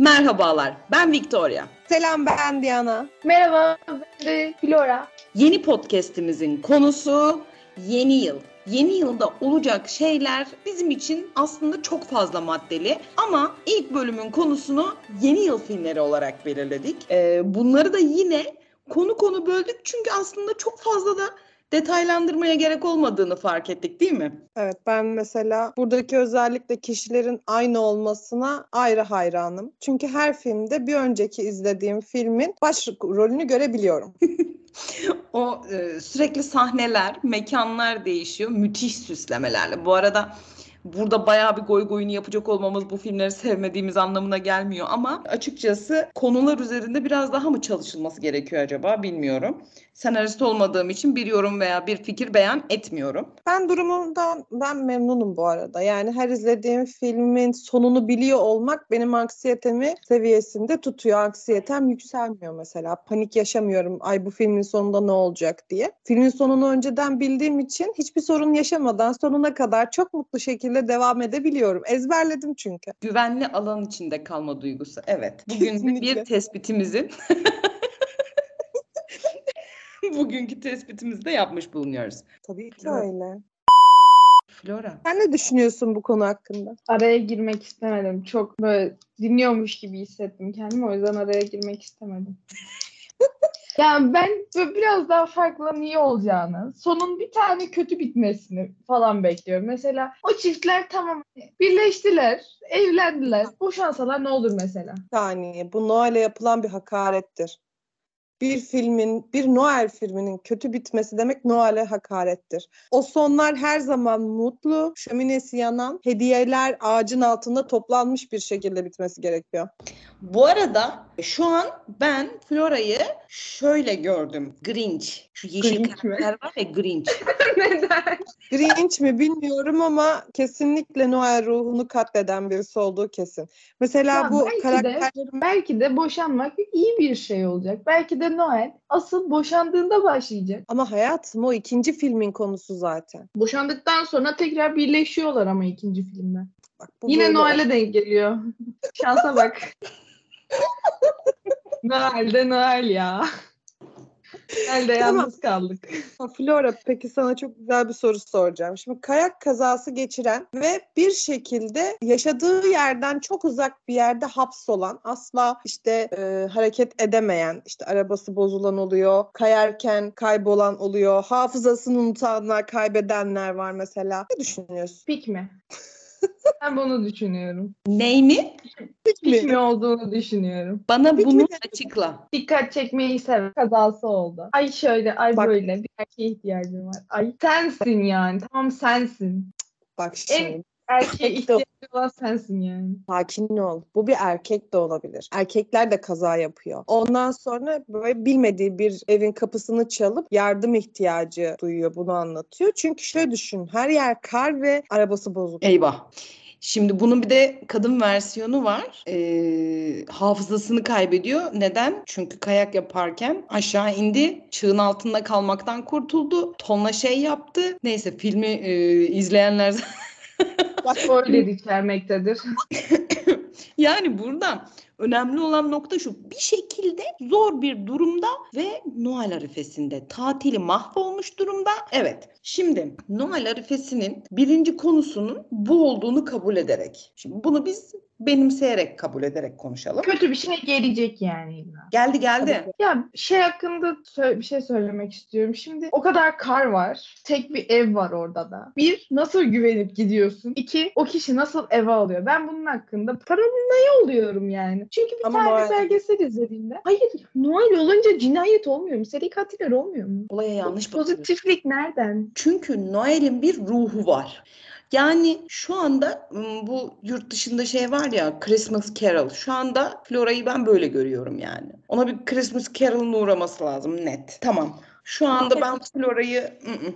Merhabalar, ben Victoria. Selam ben Diana. Merhaba, ben de Flora. Yeni podcast'imizin konusu yeni yıl. Yeni yılda olacak şeyler bizim için aslında çok fazla maddeli ama ilk bölümün konusunu yeni yıl filmleri olarak belirledik. Ee, bunları da yine konu konu böldük çünkü aslında çok fazla da detaylandırmaya gerek olmadığını fark ettik değil mi? Evet ben mesela buradaki özellikle kişilerin aynı olmasına ayrı hayranım. Çünkü her filmde bir önceki izlediğim filmin baş rolünü görebiliyorum. o e, sürekli sahneler, mekanlar değişiyor. Müthiş süslemelerle. Bu arada burada bayağı bir goy goyunu yapacak olmamız bu filmleri sevmediğimiz anlamına gelmiyor ama açıkçası konular üzerinde biraz daha mı çalışılması gerekiyor acaba bilmiyorum. Senarist olmadığım için bir yorum veya bir fikir beyan etmiyorum. Ben durumumdan ben memnunum bu arada. Yani her izlediğim filmin sonunu biliyor olmak benim anksiyetemi seviyesinde tutuyor. Anksiyetem yükselmiyor mesela. Panik yaşamıyorum. Ay bu filmin sonunda ne olacak diye. Filmin sonunu önceden bildiğim için hiçbir sorun yaşamadan sonuna kadar çok mutlu şekilde devam edebiliyorum. Ezberledim çünkü. Güvenli alan içinde kalma duygusu. Evet. Bugün bir tespitimizin bugünkü tespitimizi de yapmış bulunuyoruz. Tabii ki evet. öyle. Flora. Sen ne düşünüyorsun bu konu hakkında? Araya girmek istemedim. Çok böyle dinliyormuş gibi hissettim kendimi. O yüzden araya girmek istemedim. yani ben biraz daha farklı niye olacağını, sonun bir tane kötü bitmesini falan bekliyorum. Mesela o çiftler tamam birleştiler, evlendiler. Boşansalar ne olur mesela? Saniye. Bu Noel'e yapılan bir hakarettir bir filmin, bir Noel filminin kötü bitmesi demek Noel'e hakarettir. O sonlar her zaman mutlu, şöminesi yanan, hediyeler ağacın altında toplanmış bir şekilde bitmesi gerekiyor. Bu arada şu an ben Flora'yı şöyle gördüm. Grinch. Şu yeşil Grinch karakter var ya Grinch. Neden? Grinch mi bilmiyorum ama kesinlikle Noel ruhunu katleden birisi olduğu kesin. Mesela ya bu belki karakterlerin... De, belki de boşanmak iyi bir şey olacak. Belki de Noel asıl boşandığında başlayacak. Ama hayatım o ikinci filmin konusu zaten. Boşandıktan sonra tekrar birleşiyorlar ama ikinci filmde. Bak, bu Yine Noel'e denk geliyor. Şansa bak. Noel'de Noel ya. Elde yalnız kaldık. Flora peki sana çok güzel bir soru soracağım. Şimdi kayak kazası geçiren ve bir şekilde yaşadığı yerden çok uzak bir yerde hapsolan, asla işte e, hareket edemeyen, işte arabası bozulan oluyor, kayarken kaybolan oluyor, hafızasını unutanlar, kaybedenler var mesela. Ne düşünüyorsun? Pik mi? Ben bunu düşünüyorum. Ney mi? Pik mi olduğunu düşünüyorum. Bana Pik bunu açıkla. Dikkat çekmeyi sev. Kazası oldu. Ay şöyle, ay Bak. böyle. Bir erkeğe ihtiyacım var. Ay sensin yani. Tamam sensin. Bak şimdi. En erkeğe ihtiyacı olan sensin yani. Sakin ol. Bu bir erkek de olabilir. Erkekler de kaza yapıyor. Ondan sonra böyle bilmediği bir evin kapısını çalıp yardım ihtiyacı duyuyor. Bunu anlatıyor. Çünkü şöyle düşün. Her yer kar ve arabası bozuk. Eyvah. Şimdi bunun bir de kadın versiyonu var. Ee, hafızasını kaybediyor. Neden? Çünkü kayak yaparken aşağı indi. Çığın altında kalmaktan kurtuldu. Tonla şey yaptı. Neyse filmi e, izleyenler Spoiler içermektedir. yani burada önemli olan nokta şu. Bir şekilde zor bir durumda ve Noel arifesinde tatili mahvolmuş durumda. Evet. Şimdi Noel arifesinin birinci konusunun bu olduğunu kabul ederek. Şimdi bunu biz benimseyerek kabul ederek konuşalım. Kötü bir şey gelecek yani. Geldi geldi. Ya şey hakkında bir şey söylemek istiyorum. Şimdi o kadar kar var. Tek bir ev var orada da. Bir, nasıl güvenip gidiyorsun? İki, o kişi nasıl eve alıyor? Ben bunun hakkında paranoya oluyorum yani. Çünkü bir Ama tane Noel... belgesel izlediğimde hayır Noel olunca cinayet olmuyor mu? Seri katiller olmuyor mu? Olaya yanlış bakıyorsun. Pozitiflik nereden? Çünkü Noel'in bir ruhu var. Yani şu anda bu yurt dışında şey var ya Christmas Carol. Şu anda Flora'yı ben böyle görüyorum yani. Ona bir Christmas Carol'ın uğraması lazım net. Tamam. Şu anda ben Flora'yı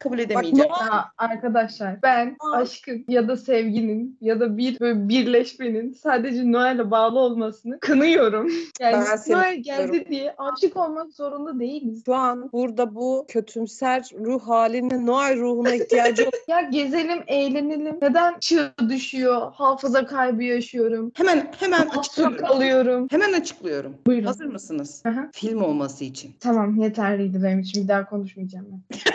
kabul edemeyeceğim. Ya arkadaşlar ben aşkın ya da sevginin ya da bir böyle birleşmenin sadece Noel'e bağlı olmasını kınıyorum. Yani Ben Noel geldi kınıyorum. diye aşık olmak zorunda değiliz. Şu an burada bu kötümser ruh haline Noel ruhuna ihtiyacı olan Ya gezelim, eğlenelim. Neden çığ düşüyor, hafıza kaybı yaşıyorum, Hemen hemen açıklıyorum. kalıyorum. Hemen açıklıyorum. Buyurun. Hazır mısınız? Aha. Film olması için. Tamam yeterliydi benim için. Daha konuşmayacağım ben.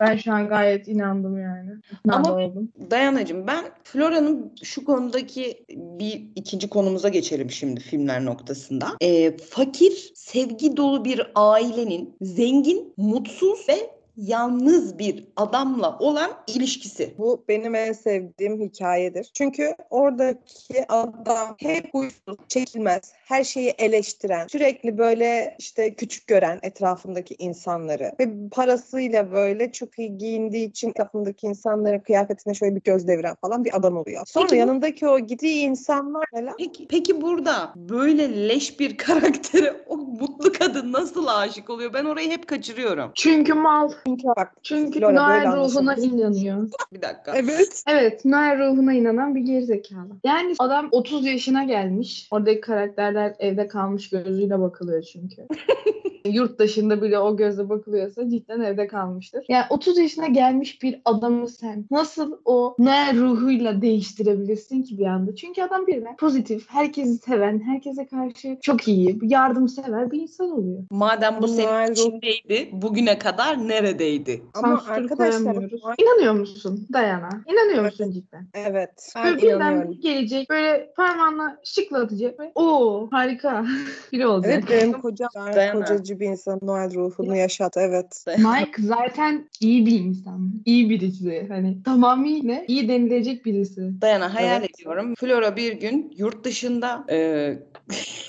ben şu an gayet inandım yani. İkna Ama- oldum. Dayanacığım ben Flora'nın şu konudaki bir ikinci konumuza geçelim şimdi filmler noktasında. Ee, fakir, sevgi dolu bir ailenin zengin, mutsuz ve yalnız bir adamla olan ilişkisi. Bu benim en sevdiğim hikayedir. Çünkü oradaki adam hep huysuz, çekilmez, her şeyi eleştiren, sürekli böyle işte küçük gören etrafındaki insanları ve parasıyla böyle çok iyi giyindiği için etrafındaki insanların kıyafetine şöyle bir göz deviren falan bir adam oluyor. Sonra Peki yanındaki o gittiği insanlar neler? Peki, peki burada böyle leş bir karaktere o mutlu kadın nasıl aşık oluyor? Ben orayı hep kaçırıyorum. Çünkü mal. Çünkü bak Çünkü Flora Noel ruhuna inanıyor. Bir dakika. evet. Evet, Noel ruhuna inanan bir gerizekalı. Yani adam 30 yaşına gelmiş. Oradaki karakterler evde kalmış gözüyle bakılıyor çünkü. Yurt dışında bile o gözle bakılıyorsa cidden evde kalmıştır. Yani 30 yaşına gelmiş bir adamı sen nasıl o Noel ruhuyla değiştirebilirsin ki bir anda? Çünkü adam birden pozitif, herkesi seven, herkese karşı çok iyi, yardımsever bir insan oluyor. Madem bu senin içindeydi, bugüne kadar neredeydi? Ama Sansür arkadaşlar. İnanıyor musun Dayana? İnanıyor musun cidden? evet ben Böyle birden inanıyorum. gelecek böyle parmağınla şıklatacak ve o harika biri olacak. Evet benim kocam Dayana. Kocacı bir insan Noel ruhunu yaşat evet. Mike zaten iyi bir insan. iyi birisi. Hani tamamıyla iyi denilecek birisi. Dayana hayal Evet. ediyorum. Flora bir gün yurt dışında e,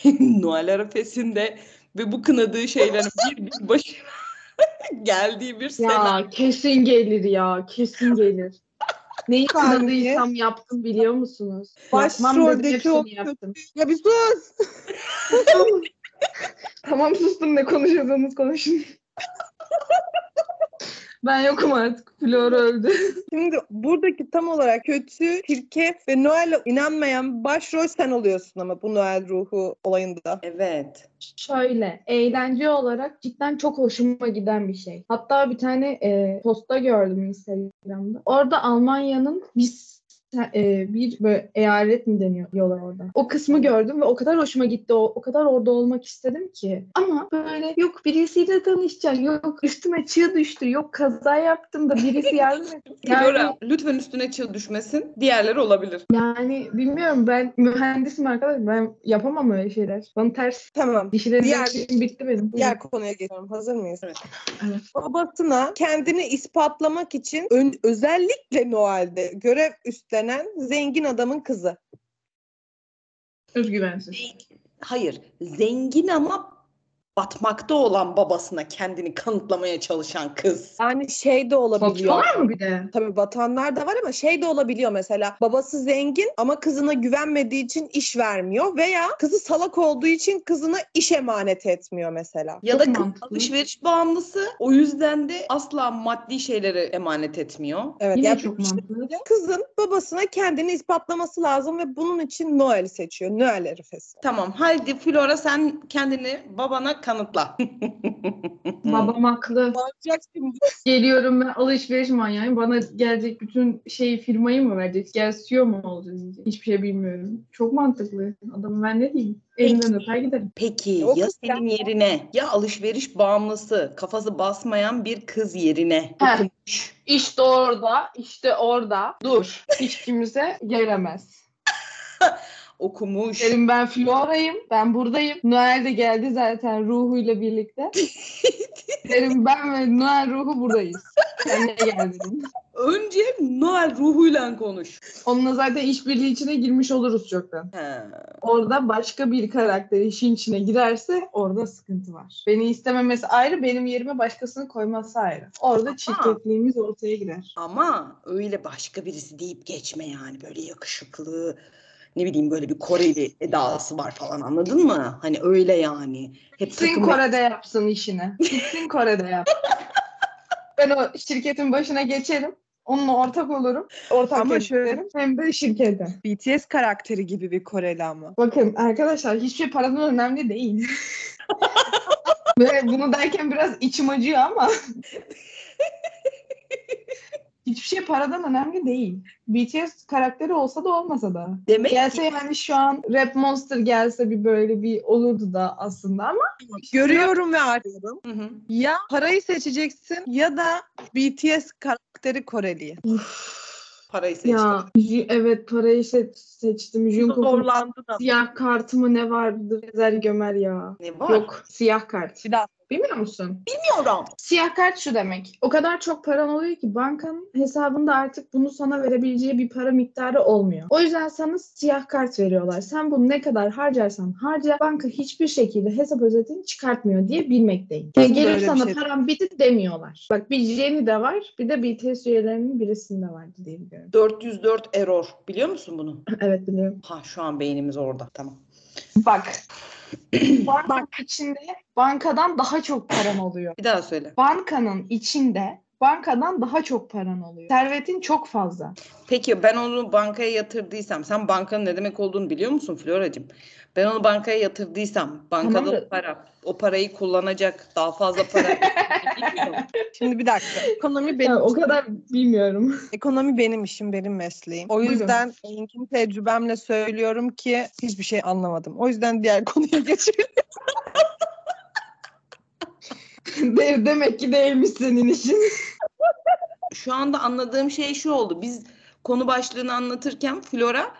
Noel arifesinde ve bu kınadığı şeylerin bir bir başına geldiği bir senaryo. Ya kesin gelir ya. Kesin gelir. Neyi Saniye. kınadıysam yaptım biliyor musunuz? Başroldeki o yaptım. Ya bir sus. Tamam sustum ne konuşuyorsanız konuşun. ben yokum artık. Flora öldü. Şimdi buradaki tam olarak kötü, çirkef ve Noel'e inanmayan başrol sen oluyorsun ama bu Noel ruhu olayında. Evet. Şöyle, eğlence olarak cidden çok hoşuma giden bir şey. Hatta bir tane e, posta gördüm Instagram'da. Orada Almanya'nın bir e, bir böyle eyalet mi deniyor diyorlar orada. O kısmı gördüm ve o kadar hoşuma gitti. O, o kadar orada olmak istedim ki. Ama böyle yok birisiyle tanışacağım. Yok üstüme çığ düştü. Yok kaza yaptım da birisi yardım etti. Flora Yani, lütfen üstüne çığ düşmesin. Diğerleri olabilir. yani bilmiyorum ben mühendisim arkadaş. Ben yapamam öyle şeyler. Bana ters. Tamam. Dişilerim Diğer- bitti benim. Diğer konuya geçiyorum. Hazır mıyız? Evet. Evet. Babasına kendini ispatlamak için ön- özellikle Noel'de görev üstlenen zengin adamın kızı. Özgüvensiz. Hayır. Zengin ama batmakta olan babasına kendini kanıtlamaya çalışan kız. Yani şey de olabiliyor. Batıyorlar mı bir de? Tabii batanlar da var ama şey de olabiliyor mesela babası zengin ama kızına güvenmediği için iş vermiyor veya kızı salak olduğu için kızına iş emanet etmiyor mesela. Ya Çok da kız mantıklı. alışveriş bağımlısı o yüzden de asla maddi şeyleri emanet etmiyor. Evet Yine yani çok işte mantıklı. kızın babasına kendini ispatlaması lazım ve bunun için Noel'i seçiyor. Noel herifesi. Tamam haydi Flora sen kendini babana kanıtla. Babam haklı. Şimdi. Geliyorum ben alışveriş manyağıyım. Bana gelecek bütün şeyi firmayı mı verecek? Gel CEO mu olacağız. Hiçbir şey bilmiyorum. Çok mantıklı. Adamı ben ne diyeyim? Elinden öper giderim. Peki O ya senin yerine ya alışveriş bağımlısı kafası basmayan bir kız yerine okumuş. İşte orada, işte orada. Dur. Hiç kimse gelemez. okumuş. Derim ben Flora'yım. Ben buradayım. Noel de geldi zaten ruhuyla birlikte. Derim ben ve Noel ruhu buradayız. Sen ne geldin? Önce Noel ruhuyla konuş. Onunla zaten işbirliği içine girmiş oluruz çoktan. He. Orada başka bir karakter işin içine girerse orada sıkıntı var. Beni istememesi ayrı, benim yerime başkasını koyması ayrı. Orada çirkefliğimiz ortaya girer. Ama öyle başka birisi deyip geçme yani böyle yakışıklı ne bileyim böyle bir Koreli edası var falan anladın mı? Hani öyle yani. Hep Gitsin takım Kore'de yapsın işini. Gitsin Kore'de yap. ben o şirketin başına geçerim. Onunla ortak olurum. Ortak Ama şöyle-. Hem de şirkete. BTS karakteri gibi bir Koreli ama. Bakın arkadaşlar hiçbir şey paradan önemli değil. Ve bunu derken biraz içim acıyor ama hiçbir şey paradan önemli değil. BTS karakteri olsa da olmasa da. Demek Gelse ki yani şu an Rap Monster gelse bir böyle bir olurdu da aslında ama Görüyorum ve arıyorum. Hı hı. Ya parayı seçeceksin ya da BTS karakteri Koreli'yi. parayı seçtim. ya evet parayı se- seçtim. Jungkook'un siyah kartı mı ne vardı? Ezer Gömer ya. Ne var? Yok siyah kart. Bir daha. Bilmiyor musun? Bilmiyorum. Siyah kart şu demek. O kadar çok paran oluyor ki bankanın hesabında artık bunu sana verebileceği bir para miktarı olmuyor. O yüzden sana siyah kart veriyorlar. Sen bunu ne kadar harcarsan harca banka hiçbir şekilde hesap özetini çıkartmıyor diye bilmekteyim. Öyle bir sana şey- param bitti demiyorlar. Bak bir Jenny de var bir de BTS üyelerinin birisinde vardı diye biliyorum. 404 error. Biliyor musun bunu? Evet biliyorum. Ha şu an beynimiz orada. Tamam. Bak. Bankanın içinde bankadan daha çok paran oluyor. Bir daha söyle. bankanın içinde bankadan daha çok paran oluyor. Servetin çok fazla. Peki ben onu bankaya yatırdıysam, sen bankanın ne demek olduğunu biliyor musun Floracığım? Ben onu bankaya yatırdıysam, bankada Tamam o para, o parayı kullanacak daha fazla para. Bilmiyorum. Şimdi bir dakika. Ekonomi benim, Ya, o kadar bilmiyorum. ekonomi benim işim, benim mesleğim. O yüzden engin tecrübemle söylüyorum ki hiçbir şey anlamadım. O yüzden diğer konuya geçelim. De- demek ki değilmiş senin işin. Şu anda anladığım şey şu oldu. Biz konu başlığını anlatırken Flora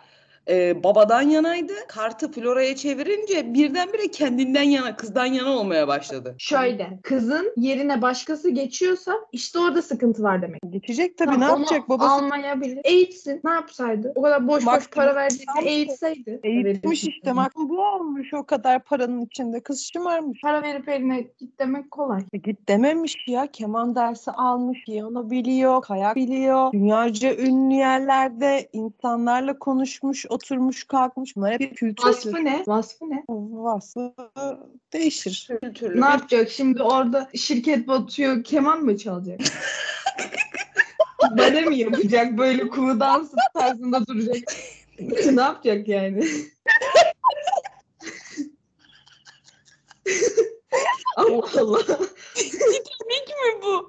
e, babadan yanaydı. Kartı Flora'ya çevirince birdenbire kendinden yana, kızdan yana olmaya başladı. Şöyle, kızın yerine başkası geçiyorsa işte orada sıkıntı var demek. Geçecek tabii Tamam, ne yapacak babası? Almayabilir. Eğitsin. Ne yapsaydı? O kadar boş Bak, boş para verdiğinde tam- eğitseydi. Eğitmiş işte. Bak bu olmuş o kadar paranın içinde. Kız şımarmış. Para verip eline git demek kolay. E git dememiş ya. Keman dersi almış. Piyano biliyor. Kayak biliyor. Dünyaca ünlü yerlerde insanlarla konuşmuş. Oturmuş kalkmış. Bunlar hep bir kültür. Vasfı ne? Vasfı ne? Vasfı değişir. Kültürlü. Ne yapacak şimdi orada şirket batıyor keman mı çalacak? Bale mi yapacak böyle kuğu dansı tarzında duracak? ne yapacak yani? Allah Allah. Titanik mi bu?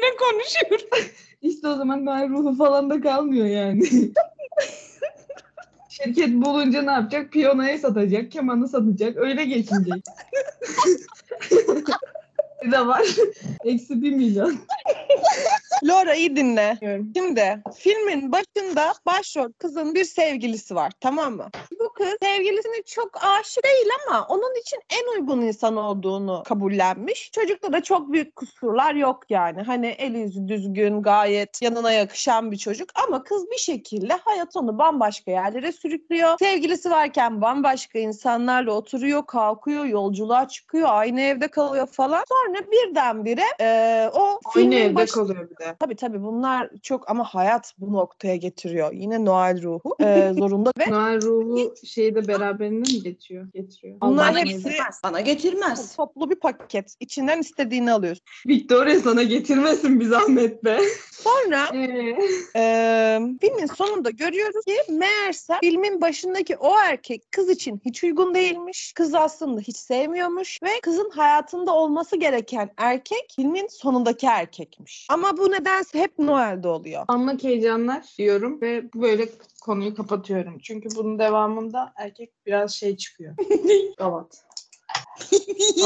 Ne konuşuyor? İşte o zaman daha ruhu falan da kalmıyor yani. Şirket bulunca ne yapacak? Piyanoyu satacak, kemanı satacak. Öyle geçinecek. de var. Eksi bir milyon. Laura iyi dinle. Şimdi filmin başında başrol kızın bir sevgilisi var tamam mı? Bu kız sevgilisine çok aşık değil ama onun için en uygun insan olduğunu kabullenmiş. Çocukta da çok büyük kusurlar yok yani. Hani eli yüzü düzgün gayet yanına yakışan bir çocuk ama kız bir şekilde hayat onu bambaşka yerlere sürüklüyor. Sevgilisi varken bambaşka insanlarla oturuyor, kalkıyor, yolculuğa çıkıyor, aynı evde kalıyor falan. Sonra birdenbire eee o Aynı evde baş- kalıyor bir de. Tabii tabii bunlar çok ama hayat bu noktaya getiriyor. Yine Noel ruhu e, zorunda ve Noel ruhu şeyi de beraberinde mi geçiyor? Getiriyor. Bunlar Bana hepsi- getirmez. Bana getirmez. toplu bir paket. İçinden istediğini alıyorsun. Victoria sana getirmesin bir zahmet be. Sonra Ee, e, filmin sonunda görüyoruz ki meğerse filmin başındaki o erkek kız için hiç uygun değilmiş. Kız aslında hiç sevmiyormuş ve kızın hayatında olması gereken erkek filmin sonundaki erkekmiş. Ama bu nedense hep Noel'de oluyor. anlık heyecanlar diyorum ve böyle konuyu kapatıyorum. Çünkü bunun devamında erkek biraz şey çıkıyor. Gavat.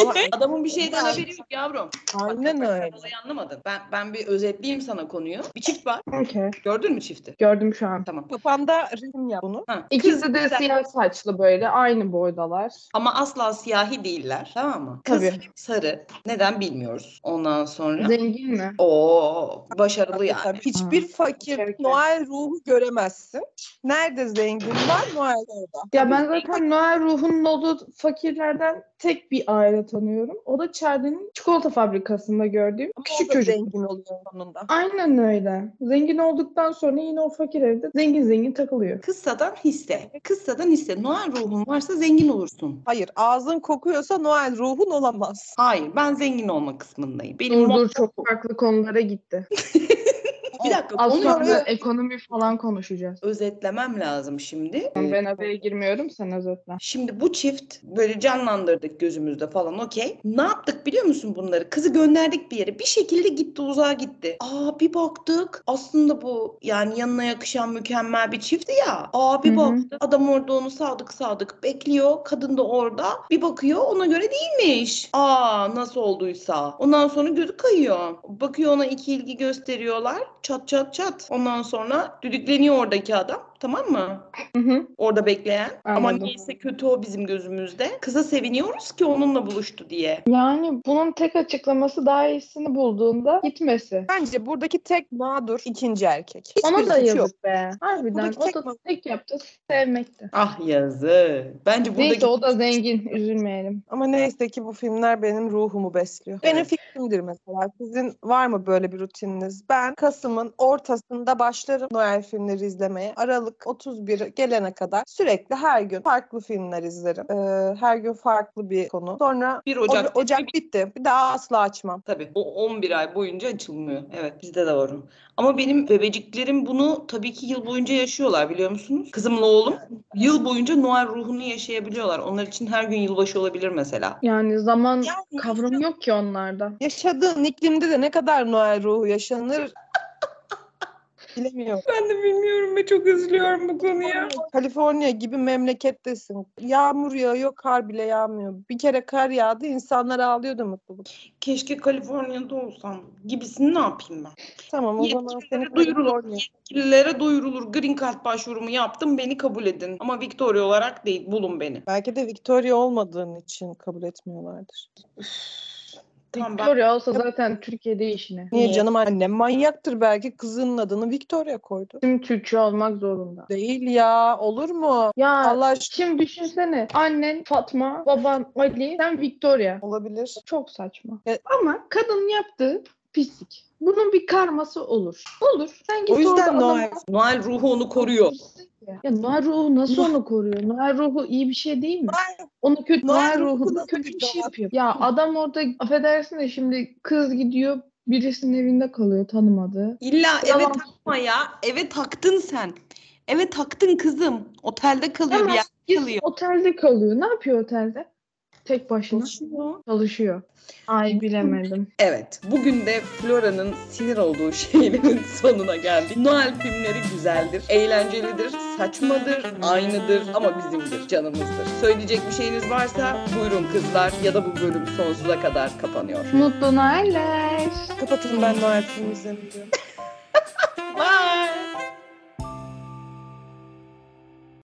Ama- Adamın bir şeyden haberi yok yavrum. Aynen Bak, öyle. Olayı anlamadın. Ben ben bir özetleyeyim sana konuyu. Bir çift var. Okay. Gördün mü çifti? Gördüm şu an. Tamam. Kafanda resim yap bunu. Ha. İkisi de güzel. siyah saçlı böyle aynı boydalar. Ama asla siyahi değiller. Tamam mı? Kız Tabii. sarı. Neden bilmiyoruz. Ondan sonra Zengin mi? o başarılı Tabii, yani. tabii. Hiçbir fakir Şevket. Noel ruhu göremezsin. Nerede zengin var Noel orada. Ya ben zaten Noel ruhunun olduğu fakirlerden tek bir aile tanıyorum. O da Charlie'nin çikolata fabrikasında gördüğüm Ama küçük çocuk. zengin oluyor sonunda. Aynen öyle. Zengin olduktan sonra yine o fakir evde zengin zengin takılıyor. Kıssadan hisse. Kıssadan hisse. Noel ruhun varsa zengin olursun. Hayır ağzın kokuyorsa Noel ruhun olamaz. Hayır ben zengin olma kısmındayım. Benim Dur dur motto çok farklı konulara gitti. Bir dakika Az sonra ö- ekonomi falan konuşacağız. özetlemem lazım şimdi. Ee, Ben araya girmiyorum sen özetle. Şimdi bu çift böyle canlandırdık gözümüzde falan okey. Ne yaptık biliyor musun bunları? Kızı gönderdik bir yere. Bir şekilde gitti uzağa gitti. Aa bir baktık aslında bu yani yanına yakışan mükemmel bir çifti ya. Aa bir Hı hı. baktık adam orada onu sadık sadık bekliyor. Kadın da orada. Bir bakıyor ona göre değilmiş. Aa nasıl olduysa. Ondan sonra gözü kayıyor. Bakıyor ona iki ilgi gösteriyorlar. Çat çat çat. Ondan sonra düdükleniyor oradaki adam. Tamam mı? Hı hı. orada bekleyen. Ama Anladım. neyse kötü o bizim gözümüzde. Kıza seviniyoruz ki onunla buluştu diye. Yani bunun tek açıklaması daha iyisini bulduğunda gitmesi. Bence buradaki tek mağdur ikinci erkek. Hiçbir Ona da suçu yok. yazık be. Harbiden Buradaki o tek da tek yaptı sevmekti. Ah yazık. Bence buradaki Neyse o da zengin üzülmeyelim. Ama neyse ki bu filmler benim ruhumu besliyor. Evet. Benim fikrimdir mesela. Sizin var mı böyle bir rutininiz? Ben Kasım'ın ortasında başlarım Noel filmleri izlemeye. Aralık 31 gelene kadar sürekli her gün farklı filmler izlerim. Ee, her gün farklı bir konu. Sonra 1 Ocak, Ocak. Ocak bitti. Bir daha asla açmam. Tabii. O 11 ay boyunca açılmıyor. Evet bizde de var o. Ama benim bebeciklerim bunu tabii ki yıl boyunca yaşıyorlar biliyor musunuz? Kızımla oğlum yıl boyunca Noel ruhunu yaşayabiliyorlar. Onlar için her gün yılbaşı olabilir mesela. Yani zaman Yani kavramı yok ki onlarda. yaşadığın iklimde de ne kadar Noel ruhu yaşanır bilemiyorum. Ben de bilmiyorum ve çok üzülüyorum bu konuya. Kaliforniya gibi memlekettesin. Yağmur yağıyor, kar bile yağmıyor. Bir kere kar yağdı, insanlar ağlıyordu mutluluk. Keşke Kaliforniya'da olsam gibisini ne yapayım ben? Tamam o zaman seni duyurulur. Yetkililere duyurulur. Green Card başvurumu yaptım. Beni kabul edin. Ama Victoria olarak değil. Bulun beni. Belki de Victoria olmadığın için kabul etmiyorlardır. Tamam ben Victoria olsa zaten Türkiye'de işine. Niye, Niye? canım annem manyaktır belki kızının adını Victoria koydu. Tüm Türkçe olmak zorunda. Değil ya olur mu? Ya Allah aşkına şimdi düşünsene annen Fatma, baban Ali, sen Victoria. olabilir. Çok saçma. Ya- Ama kadın yaptığı pislik. Bunun bir karması olur. Olur. Sen git O yüzden orada Noel. adama- Noel ruhu onu koruyor. Ya Noel ruhu nasıl onu koruyor? Noel ruhu iyi bir şey değil mi? Onu kötü Noel Noel, ruhu da kötü bir şey yapıyor. Ya adam orada affedersin de şimdi kız gidiyor birisinin evinde kalıyor tanımadığı. İlla eve takma ya. Eve taktın sen. Eve taktın kızım. Otelde kalıyor Tamam, bir yer kalıyor. otelde kalıyor. Ne yapıyor otelde? Tek başına Çalışıyor. çalışıyor. Ay bilemedim. Evet. Bugün de Flora'nın sinir olduğu şeylerin sonuna geldik. Noel filmleri güzeldir, eğlencelidir, saçmadır, aynıdır ama bizimdir, canımızdır. Söyleyecek bir şeyiniz varsa buyurun kızlar ya da bu bölüm sonsuza kadar kapanıyor. Mutlu Noeller. Kapatın ben Noel filmi izlemiyorum.